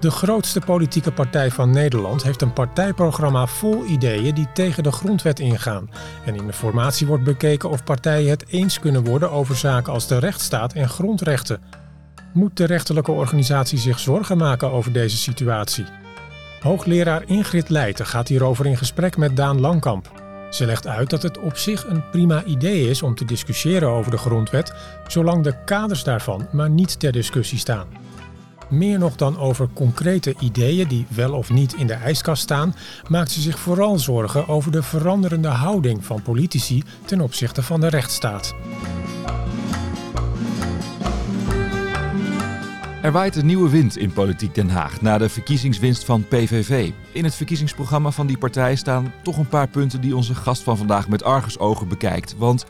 De grootste politieke partij van Nederland heeft een partijprogramma vol ideeën die tegen de grondwet ingaan. En in de formatie wordt bekeken of partijen het eens kunnen worden over zaken als de rechtsstaat en grondrechten. Moet de rechterlijke organisatie zich zorgen maken over deze situatie? Hoogleraar Ingrid Leijten gaat hierover in gesprek met Daan Langkamp. Ze legt uit dat het op zich een prima idee is om te discussiëren over de grondwet, zolang de kaders daarvan maar niet ter discussie staan. Meer nog dan over concrete ideeën die wel of niet in de ijskast staan, maakt ze zich vooral zorgen over de veranderende houding van politici ten opzichte van de rechtsstaat. Er waait een nieuwe wind in politiek Den Haag na de verkiezingswinst van PVV. In het verkiezingsprogramma van die partij staan toch een paar punten die onze gast van vandaag met argusogen bekijkt. Want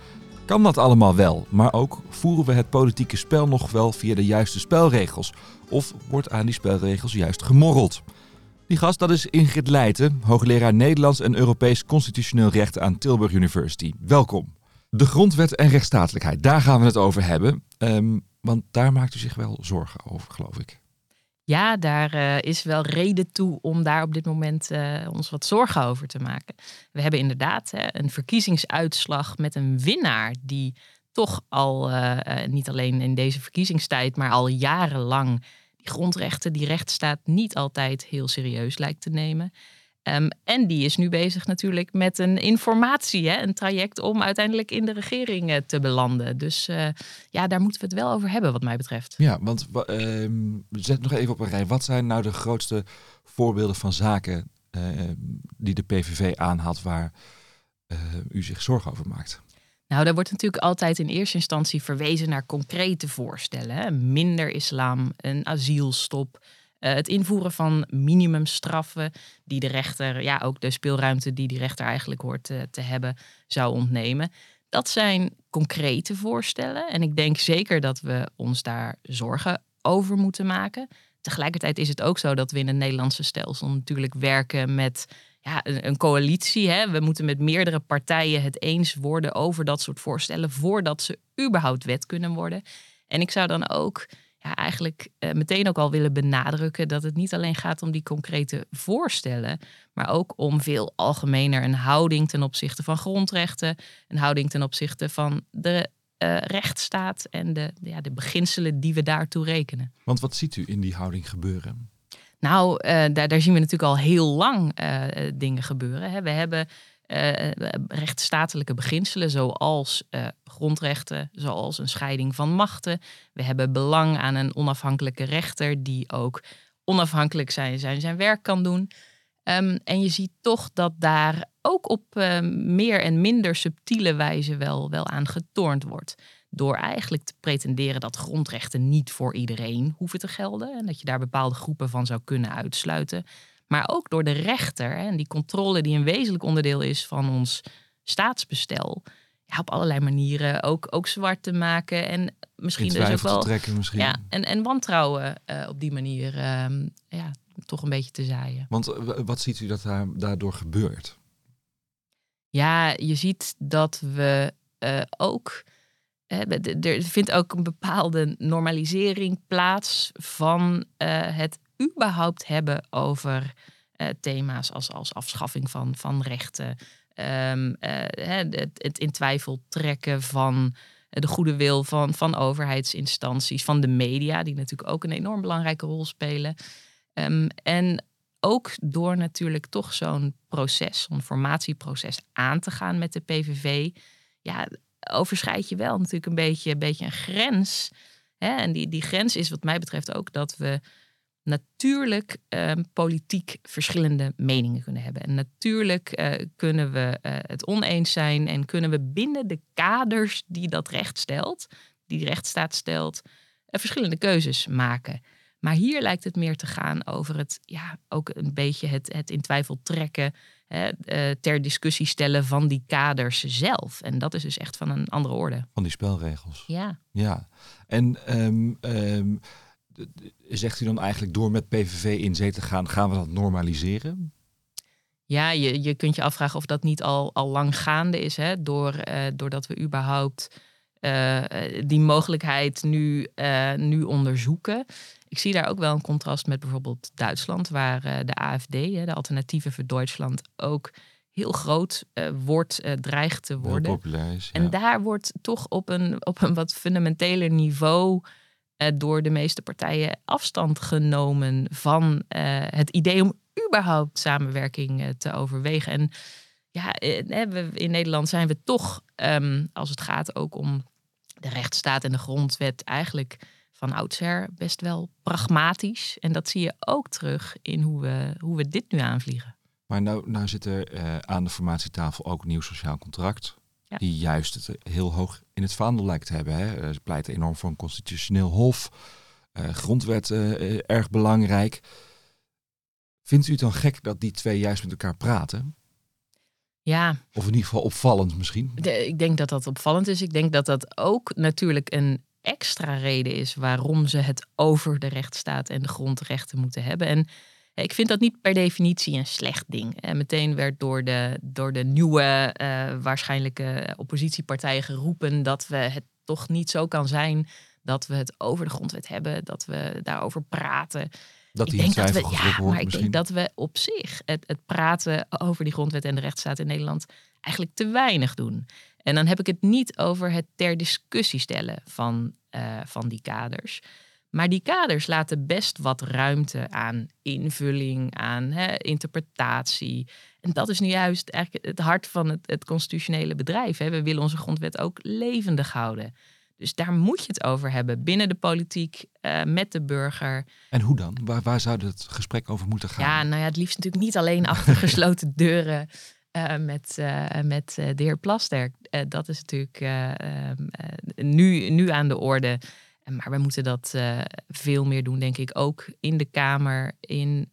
kan dat allemaal wel, maar ook voeren we het politieke spel nog wel via de juiste spelregels? Of wordt aan die spelregels juist gemorreld? Die gast dat is Ingrid Leijten, hoogleraar Nederlands en Europees Constitutioneel Recht aan Tilburg University. Welkom. De grondwet en rechtsstatelijkheid, daar gaan we het over hebben. Um, want daar maakt u zich wel zorgen over, geloof ik. Ja, daar uh, is wel reden toe om daar op dit moment uh, ons wat zorgen over te maken. We hebben inderdaad hè, een verkiezingsuitslag met een winnaar die toch al uh, niet alleen in deze verkiezingstijd, maar al jarenlang die grondrechten, die rechtsstaat niet altijd heel serieus lijkt te nemen. Um, en die is nu bezig natuurlijk met een informatie, hè, een traject om uiteindelijk in de regering uh, te belanden. Dus uh, ja, daar moeten we het wel over hebben, wat mij betreft. Ja, want uh, zet nog even op een rij. Wat zijn nou de grootste voorbeelden van zaken ehm, die de PVV aanhaalt waar u zich zorgen over maakt? Nou, daar wordt natuurlijk altijd in eerste instantie verwezen naar concrete voorstellen. Hè? Minder islam, een asielstop, uh, het invoeren van minimumstraffen, die de rechter, ja, ook de speelruimte die die rechter eigenlijk hoort te hebben, zou ontnemen. Dat zijn concrete voorstellen. En ik denk zeker dat we ons daar zorgen over moeten maken. Tegelijkertijd is het ook zo dat we in het Nederlandse stelsel natuurlijk werken met ja, een, een coalitie. Hè. We moeten met meerdere partijen het eens worden over dat soort voorstellen voordat ze überhaupt wet kunnen worden. En ik zou dan ook ja, eigenlijk uh, meteen ook al willen benadrukken dat het niet alleen gaat om die concrete voorstellen, maar ook om veel algemener een houding ten opzichte van grondrechten, een houding ten opzichte van de uh, rechtsstaat en de, ja, de beginselen die we daartoe rekenen. Want wat ziet u in die houding gebeuren? Nou, uh, daar, daar, zien we natuurlijk al heel lang dingen gebeuren. Hè. We hebben uh, rechtsstatelijke beginselen, zoals uh, grondrechten, zoals een scheiding van machten. We hebben belang aan een onafhankelijke rechter die ook onafhankelijk zijn, zijn, zijn werk kan doen. Um, en je ziet toch dat daar ook op uh, meer en minder subtiele wijze wel, wel aan getornd wordt. Door eigenlijk te pretenderen dat grondrechten niet voor iedereen hoeven te gelden. En dat je daar bepaalde groepen van zou kunnen uitsluiten maar ook door de rechter. En die controle die een wezenlijk onderdeel is van ons staatsbestel. Ja, op allerlei manieren ook, ook zwart te maken. En misschien dus ook wel. Trekken misschien. Ja, en, en wantrouwen uh, op die manier uh, ja, toch een beetje te zaaien. Want uh, wat ziet u dat daar, daardoor gebeurt? Ja, je ziet dat we eh, ook. Er vindt ook een bepaalde normalisering plaats van het überhaupt hebben over uh, thema's als, als afschaffing van, van rechten, um, uh, het, het, in twijfel trekken van de goede wil van, van overheidsinstanties, van de media, die natuurlijk ook een enorm belangrijke rol spelen. Um, en ook door natuurlijk toch zo'n proces, zo'n formatieproces aan te gaan met de PVV, ja, overschrijd je wel natuurlijk een beetje, een, beetje een grens. Hè? En die, die grens is wat mij betreft ook dat we natuurlijk um, politiek verschillende meningen kunnen hebben. En natuurlijk uh, kunnen we uh, het oneens zijn en kunnen we binnen de kaders die dat recht stelt, die de rechtsstaat stelt, uh, verschillende keuzes maken. Maar hier lijkt het meer te gaan over het, ja, ook een beetje het, het in twijfel trekken, hè, ter discussie stellen van die kaders zelf. En dat is dus echt van een andere orde. Van die spelregels. Ja. Ja. En um, um zegt u dan eigenlijk door met PVV in zee te gaan, gaan we dat normaliseren? Ja, je, je kunt je afvragen of dat niet al, al lang gaande is. Hè? Door, uh, doordat we überhaupt die mogelijkheid nu, nu onderzoeken. Ik zie daar ook wel een contrast met bijvoorbeeld Duitsland, waar de AFD, de Alternatieven voor Duitsland, ook heel groot wordt, dreigt te worden. Is, En daar wordt toch op een, op een wat fundamenteler niveau door de meeste partijen afstand genomen van het idee om überhaupt samenwerking te overwegen. En ja, in Nederland zijn we toch, ehm, als het gaat ook om de rechtsstaat en de grondwet, eigenlijk van oudsher best wel pragmatisch. En dat zie je ook terug in hoe we, hoe we dit nu aanvliegen. Maar nou, nou zit er aan de formatietafel ook nieuw sociaal contract. Die juist het heel hoog in het vaandel lijkt te hebben. Hè. Eh, ze pleiten enorm voor een constitutioneel hof. Uh, grondwet erg belangrijk. Vindt u het dan gek dat die twee juist met elkaar praten? Ja. Of in ieder geval opvallend misschien. ik denk dat dat opvallend is. Ik denk dat dat ook natuurlijk een extra reden is waarom ze het over de rechtsstaat en de grondrechten moeten hebben. En ik vind dat niet per definitie een slecht ding. En meteen werd door de, door de nieuwe uh, waarschijnlijke oppositiepartijen geroepen dat we het toch niet zo kan zijn dat we het over de grondwet hebben, dat we daarover praten. Dat die ik denk dat we, ja, maar ik denk dat we op zich het, het praten over die grondwet en de rechtsstaat in Nederland eigenlijk te weinig doen. En dan heb ik het niet over het ter discussie stellen van, uh, van die kaders. Maar die kaders laten best wat ruimte aan invulling, aan hè, interpretatie. En dat is nu juist eigenlijk het hart van het, het constitutionele bedrijf. Hè. We willen onze grondwet ook levendig houden. Dus daar moet je het over hebben binnen de politiek, uh, met de burger. En hoe dan? Waar, waar zou het gesprek over moeten gaan? Ja, nou ja, het liefst natuurlijk niet alleen achter gesloten deuren uh, met, uh, met de heer Plasterk. dat is natuurlijk nu, nu aan de orde. Maar we moeten dat veel meer doen, denk ik. Ook in de Kamer, in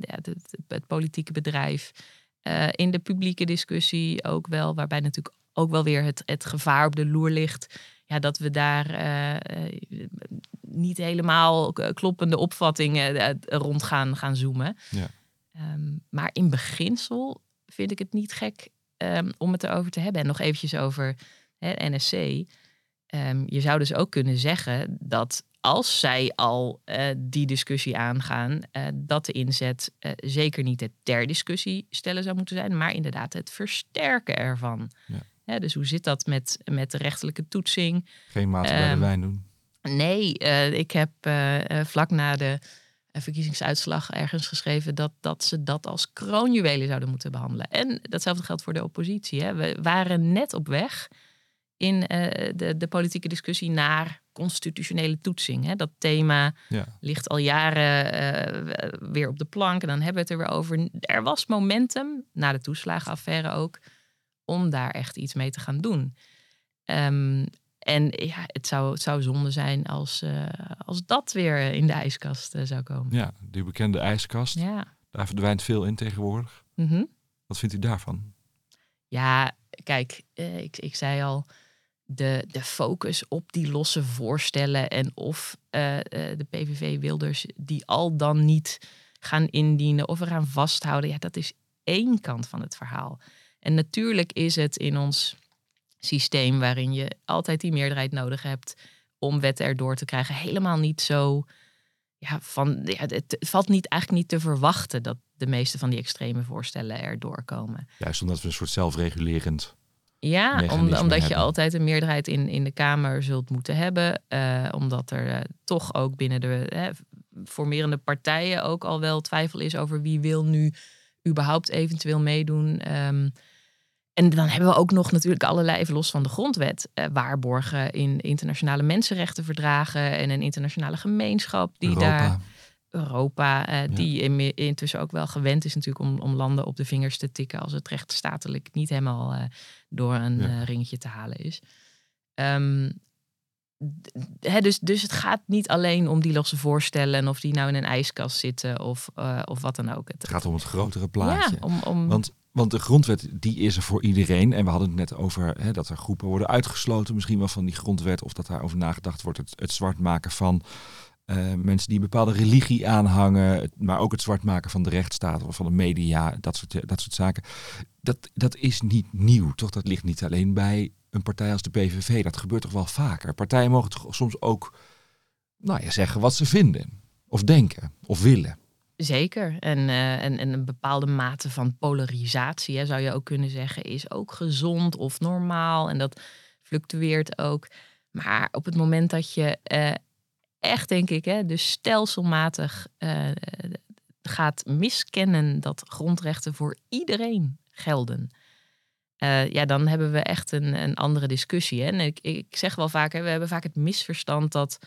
het, het, politieke bedrijf, in de publieke discussie ook wel. Waarbij natuurlijk ook wel weer het, het gevaar op de loer ligt ja, dat we daar niet helemaal kloppende opvattingen rond gaan, gaan zoomen. Ja. Um, maar in beginsel vind ik het niet gek um, om het erover te hebben. En nog eventjes over hè, NSC. Um, ehm, je zou dus ook kunnen zeggen dat als zij al uh, die discussie aangaan, uh, dat de inzet uh, zeker niet het ter discussie stellen zou moeten zijn, maar inderdaad het versterken ervan. Ja dus hoe zit dat met, met de rechterlijke toetsing? Geen maat bij de ehm, wijn doen. Nee, ik heb vlak na de verkiezingsuitslag ergens geschreven dat, dat ze dat als kroonjuwelen zouden moeten behandelen. En datzelfde geldt voor de oppositie. Hè. We waren net op weg in de, de politieke discussie naar constitutionele toetsing. Hè. Dat thema ja. ligt al jaren weer op de plank en dan hebben we het er weer over. Er was momentum, na de toeslagenaffaire ook, om daar echt iets mee te gaan doen. Um, en ja, het zou, het zou zonde zijn als, uh, als dat weer in de ijskast zou komen. Ja, die bekende ijskast. Ja. Daar verdwijnt veel in tegenwoordig. Mm -hmm. Wat vindt u daarvan? Ja, kijk, ik, ik zei al, de, de focus op die losse voorstellen en of de PVV Wilders die al dan niet gaan indienen of eraan vasthouden, ja, dat is één kant van het verhaal. En natuurlijk is het in ons systeem waarin je altijd die meerderheid nodig hebt om wetten erdoor te krijgen, helemaal niet zo. Ja, van, ja, het, valt niet, eigenlijk niet te verwachten dat de meeste van die extreme voorstellen erdoor komen. Juist omdat we een soort zelfregulerend. Ja, om, omdat je altijd een meerderheid in, in de Kamer zult moeten hebben. Uh, omdat er uh, toch ook binnen de uh, formerende partijen ook al wel twijfel is over wie wil nu überhaupt eventueel meedoen. Um, en dan hebben we ook nog natuurlijk allerlei, even los van de grondwet, eh, waarborgen in internationale mensenrechtenverdragen en een internationale gemeenschap die Europa. daar. Europa, eh, die in, intussen ook wel gewend is natuurlijk om, om landen op de vingers te tikken als het rechtsstatelijk niet helemaal uh, door een uh, ringetje te halen is. Ehm, dus, dus het gaat niet alleen om die losse voorstellen en of die nou in een ijskast zitten of, eh, of wat dan ook. Het gaat om het grotere plaatje. Ja, om, om, Want, want de grondwet die is er voor iedereen. En we hadden het net over dat er groepen worden uitgesloten, misschien wel van die grondwet. Of dat daarover nagedacht wordt. Het, het zwart maken van eh, mensen die een bepaalde religie aanhangen. Maar ook het zwart maken van de rechtsstaat of van de media. Dat soort, dat soort zaken. Dat, dat is niet nieuw, toch? Dat ligt niet alleen bij een partij als de PVV? Dat gebeurt toch wel vaker? Partijen mogen toch soms ook nou ja, zeggen wat ze vinden, of denken, of willen. Zeker. En, uh, en, en, een bepaalde mate van polarisatie, hè, zou je ook kunnen zeggen, is ook gezond of normaal. En dat fluctueert ook. Maar op het moment dat je uh, echt, denk ik, hè, dus stelselmatig uh, gaat miskennen dat grondrechten voor iedereen gelden. ja, dan hebben we echt een, een andere discussie. Hè? En ik, ik zeg wel vaak, hè, we hebben vaak het misverstand dat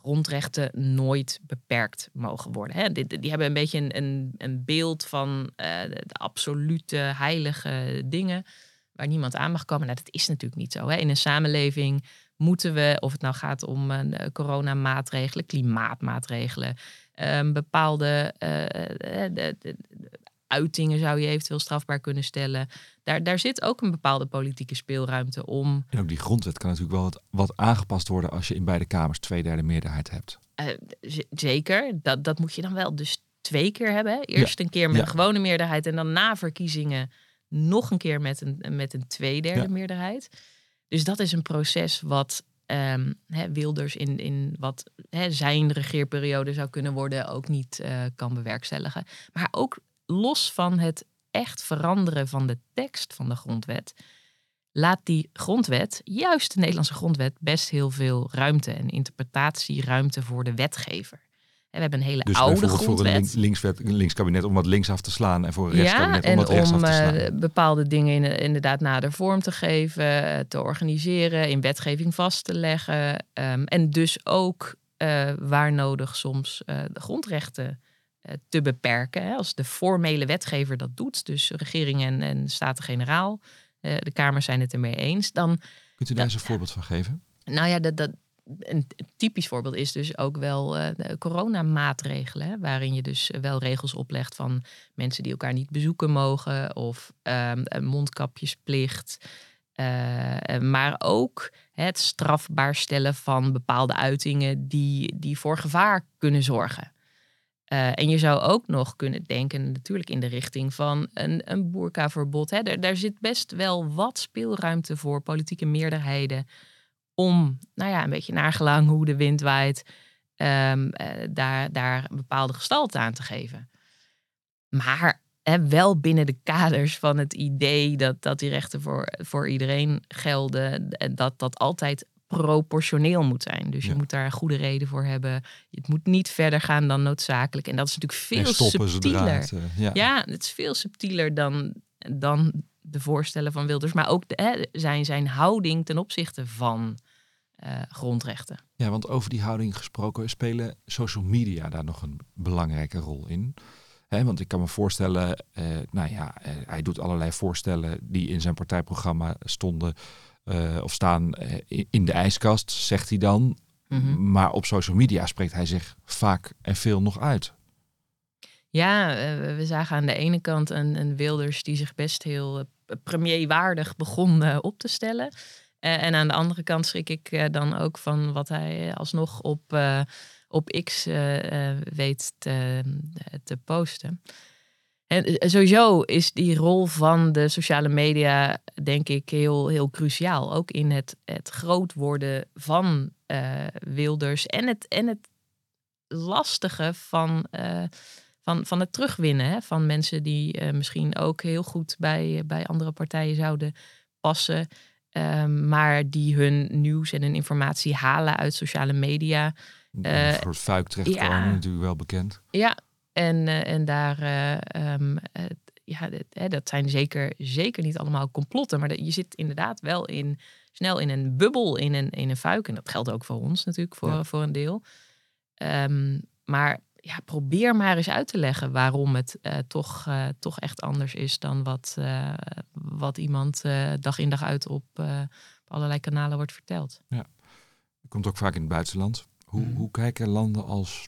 grondrechten nooit beperkt mogen worden. Hè? Die, hebben een beetje een, een, beeld van uh, de, absolute heilige dingen waar niemand aan mag komen. Nou, dat is natuurlijk niet zo. Hè? In een samenleving moeten we, of het nou gaat om uh, coronamaatregelen, klimaatmaatregelen, uh, bepaalde de, de, uitingen zou je eventueel strafbaar kunnen stellen. Daar, daar zit ook een bepaalde politieke speelruimte om. En ook die grondwet kan natuurlijk wel wat, wat aangepast worden als je in beide kamers twee derde meerderheid hebt. Uh, zeker, dat, dat moet je dan wel dus twee keer hebben. Eerst een keer met een gewone meerderheid en dan na verkiezingen nog een keer met een, met een tweederde ja. meerderheid. Dus dat is een proces wat hè, Wilders in, in wat hè, zijn regeerperiode zou kunnen worden ook niet uh, kan bewerkstelligen. Maar ook los van het echt veranderen van de tekst van de grondwet, laat die grondwet, juist de Nederlandse grondwet, best heel veel ruimte en interpretatieruimte voor de wetgever. We hebben een hele dus oude grondwet. voor een links, links kabinet om wat links af te slaan en voor een rechtskabinet ja, om wat rechts om, af te slaan. Uh, bepaalde dingen in, inderdaad nader vorm te geven, te organiseren, in wetgeving vast te leggen. Um, en dus ook uh, waar nodig soms uh, de grondrechten eh, te beperken. Hè, als de formele wetgever dat doet, dus regering en, en Staten-Generaal, de Kamers zijn het ermee eens, dan... Kunt u daar eens een voorbeeld van geven? Nou ja, dat, dat, een typisch voorbeeld is dus ook wel uh, coronamaatregelen, waarin je dus wel regels oplegt van mensen die elkaar niet bezoeken mogen of een mondkapjesplicht. Uh, maar ook het strafbaar stellen van bepaalde uitingen die, die voor gevaar kunnen zorgen. En je zou ook nog kunnen denken, natuurlijk in de richting van een, een boerkaverbod. Daar zit best wel wat speelruimte voor politieke meerderheden om, nou ja, een beetje naargelang hoe de wind waait, um, uh, daar, daar een bepaalde gestalte aan te geven. Maar hè, wel binnen de kaders van het idee dat, dat die rechten voor, voor iedereen gelden, en dat dat altijd proportioneel moet zijn. Dus je moet daar een goede reden voor hebben. Het moet niet verder gaan dan noodzakelijk. En dat is natuurlijk veel subtieler. Uh, ja. ja. het is veel subtieler dan, dan de voorstellen van Wilders. Maar ook de, zijn, zijn houding ten opzichte van uh, grondrechten. Ja, want over die houding gesproken spelen social media daar nog een belangrijke rol in. He, want ik kan me voorstellen, uh, nou ja, uh, hij doet allerlei voorstellen die in zijn partijprogramma stonden of staan in de ijskast, zegt hij dan. Mm -hmm. Maar op social media spreekt hij zich vaak en veel nog uit. Ja, we zagen aan de ene kant een, een Wilders die zich best heel premierwaardig begon op te stellen. En aan de andere kant schrik ik dan ook van wat hij alsnog op, op X weet te, te posten. En eh, sowieso is die rol van de sociale media, denk ik, heel, heel cruciaal. Ook in het, het groot worden van Wilders en het, en het lastige van, van, van het terugwinnen. Hè? Van mensen die misschien ook heel goed bij, bij andere partijen zouden passen. Ehm, maar die hun nieuws en hun informatie halen uit sociale media. Een soort fuik terechtkomen, ja, natuurlijk wel bekend. Ja, en, uh, en daar, uh, um, ja, dat, dat zijn zeker, zeker niet allemaal complotten. Maar dat, je zit inderdaad wel in, snel in een bubbel, in een, in een fuik. En dat geldt ook voor ons natuurlijk, voor, ja. voor een deel. Um, maar ja, probeer maar eens uit te leggen waarom het uh, toch, uh, toch echt anders is dan wat, uh, wat iemand dag in dag uit op, op allerlei kanalen wordt verteld. Ja, komt ook vaak in het buitenland. Hoe, Mhm. hoe kijken landen als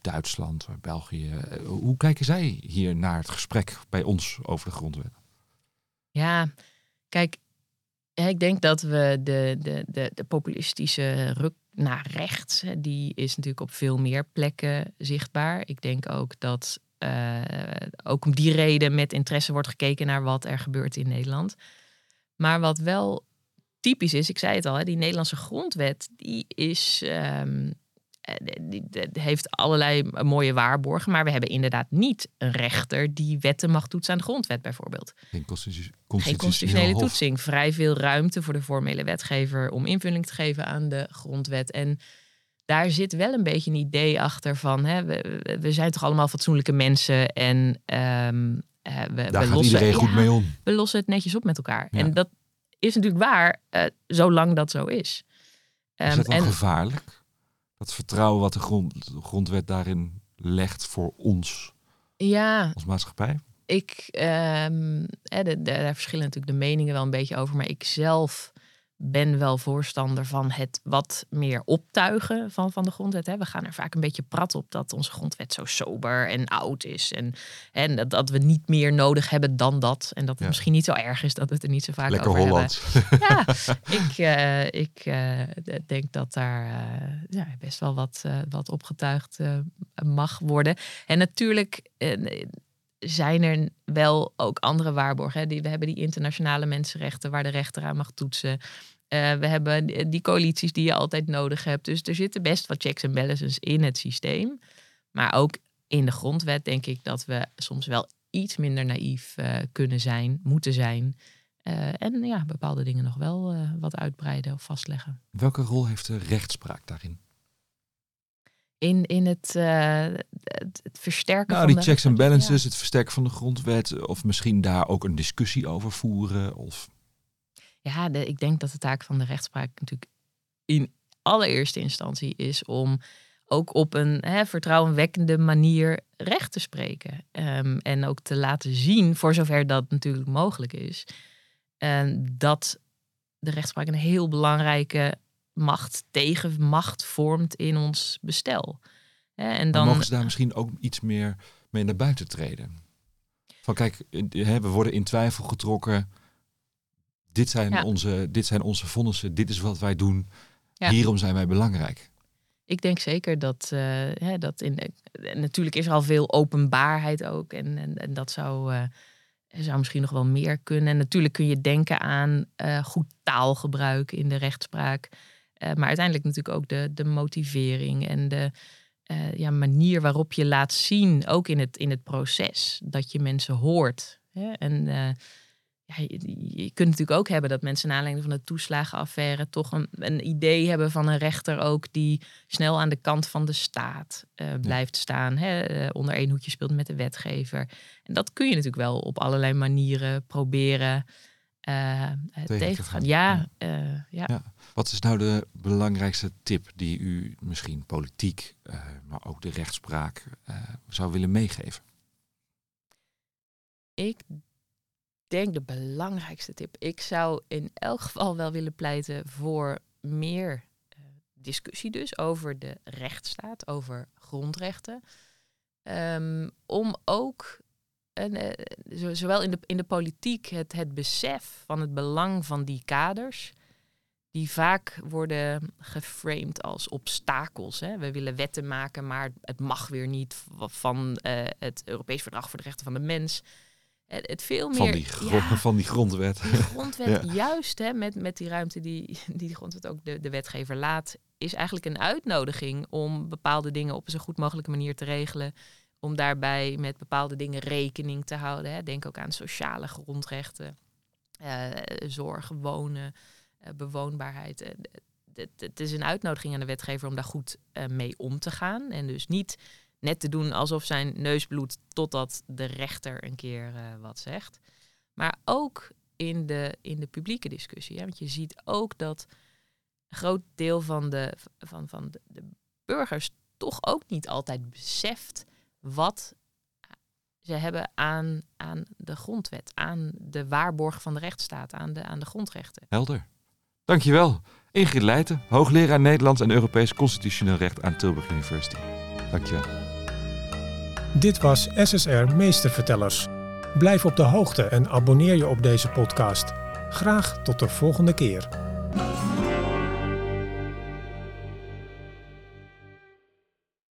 Duitsland, België, eh, hoe kijken zij hier naar het gesprek bij ons over de grondwet? Ja, kijk, ik denk dat we de, de, de, de populistische ruk naar rechts, die is natuurlijk op veel meer plekken zichtbaar. Ik denk ook dat uh, ook om die reden met interesse wordt gekeken naar wat er gebeurt in Nederland. Maar wat wel typisch is, ik zei het al, hè, die Nederlandse grondwet, die is. ehm, eh, heeft allerlei mooie waarborgen, maar we hebben inderdaad niet een rechter die wetten mag toetsen aan de grondwet, bijvoorbeeld. Geen constitutionele toetsing. Vrij veel ruimte voor de formele wetgever om invulling te geven aan de grondwet. En daar zit wel een beetje een idee achter van, hè, we, zijn toch allemaal fatsoenlijke mensen en ehm, eh, we, Daar we gaat lossen, iedereen goed ja, mee om. we lossen het netjes op met elkaar. Ja. En dat is natuurlijk waar, eh, zolang dat zo is. Is Ehm, dat en gevaarlijk? Dat vertrouwen wat de, grond, de grondwet daarin legt voor ons ja, als maatschappij? ik, de- de- daar verschillen natuurlijk de meningen wel een beetje over, maar ik zelf ben wel voorstander van het wat meer optuigen van, van de grondwet. Hè. We gaan er vaak een beetje prat op dat onze grondwet zo sober en oud is. En, en dat, dat we niet meer nodig hebben dan dat. En dat het Ja. misschien niet zo erg is dat we het er niet zo vaak Lekker over hebben. Hollands. Ja, ik, eh, ik eh, denk dat daar eh, ja, best wel wat, wat opgetuigd mag worden. En natuurlijk zijn er wel ook andere waarborgen. We hebben die internationale mensenrechten waar de rechter aan mag toetsen. Eh, we hebben die- coalities die je altijd nodig hebt. Dus er zitten best wat checks en balances in het systeem. Maar ook in de grondwet denk ik dat we soms wel iets minder naïef eh, kunnen zijn, moeten zijn. Eh, en ja, bepaalde dingen nog wel wat uitbreiden of vastleggen. Welke rol heeft de rechtspraak daarin? In, in het, eh, het, het versterken Nou, van die de checks en balances, het versterken van de grondwet, of misschien daar ook een discussie over voeren. Of Ja, de, ik denk dat de taak van de rechtspraak natuurlijk in allereerste instantie is om ook op een hè, vertrouwenwekkende manier recht te spreken. Ehm, en ook te laten zien, voor zover dat natuurlijk mogelijk is, en dat de rechtspraak een heel belangrijke macht, tegenmacht vormt in ons bestel. En dan mogen ze daar misschien ook iets meer mee naar buiten treden. Van kijk, eh, we worden in twijfel getrokken. Dit zijn, Ja. onze, dit zijn onze vonnissen, dit is wat wij doen. Ja. Hierom zijn wij belangrijk. Ik denk zeker dat, eh, hè, dat in de, natuurlijk is er al veel openbaarheid ook. En, en, en dat zou, eh, zou misschien nog wel meer kunnen. En natuurlijk kun je denken aan goed taalgebruik in de rechtspraak. Eh, maar uiteindelijk natuurlijk ook de, de motivering en de eh, ja, manier waarop je laat zien, ook in het, in het proces, dat je mensen hoort. Hè? En eh, ja, je, je kunt natuurlijk ook hebben dat mensen na aanleiding van de toeslagenaffaire toch een, een idee hebben van een rechter ook die snel aan de kant van de staat blijft staan. Hè? onder één hoedje speelt met de wetgever. En dat kun je natuurlijk wel op allerlei manieren proberen eh, eh, te tegen te gaan. Ja, eh, ja. Ja. Wat is nou de belangrijkste tip die u misschien politiek, maar ook de rechtspraak zou willen meegeven? Ik denk de belangrijkste tip. Ik zou in elk geval wel willen pleiten voor meer discussie dus over de rechtsstaat, over grondrechten. Ehm, om ook en, eh, zo- zowel in de, in de politiek het, het besef van het belang van die kaders, die vaak worden geframed als obstakels. Hè. We willen wetten maken, maar het mag weer niet van eh, het Europees Verdrag voor de Rechten van de Mens. Het, het veel meer. Van die, ja, van die grondwet. die grondwet, Ja. juist hè, met, met die ruimte die, die de grondwet ook de, de wetgever laat, is eigenlijk een uitnodiging om bepaalde dingen op een zo goed mogelijke manier te regelen. Om daarbij met bepaalde dingen rekening te houden. Hè. Denk ook aan sociale grondrechten, eh, zorg, wonen, eh, bewoonbaarheid. Eh, Het, is een uitnodiging aan de wetgever om daar goed mee om te gaan. En dus niet net te doen alsof zijn neus bloedt totdat de rechter een keer wat zegt. Maar ook in de, in de publieke discussie. Hè? Want je ziet ook dat een groot deel van de, van, van de burgers toch ook niet altijd beseft wat ze hebben aan, aan de grondwet, aan de waarborg van de rechtsstaat, aan de, aan de grondrechten. Helder. Dankjewel. Ingrid Leijten, hoogleraar Nederlands en Europees Constitutioneel Recht aan Tilburg University. Dankjewel. Dit was SSR Meestervertellers. Blijf op de hoogte en abonneer je op deze podcast. Graag tot de volgende keer.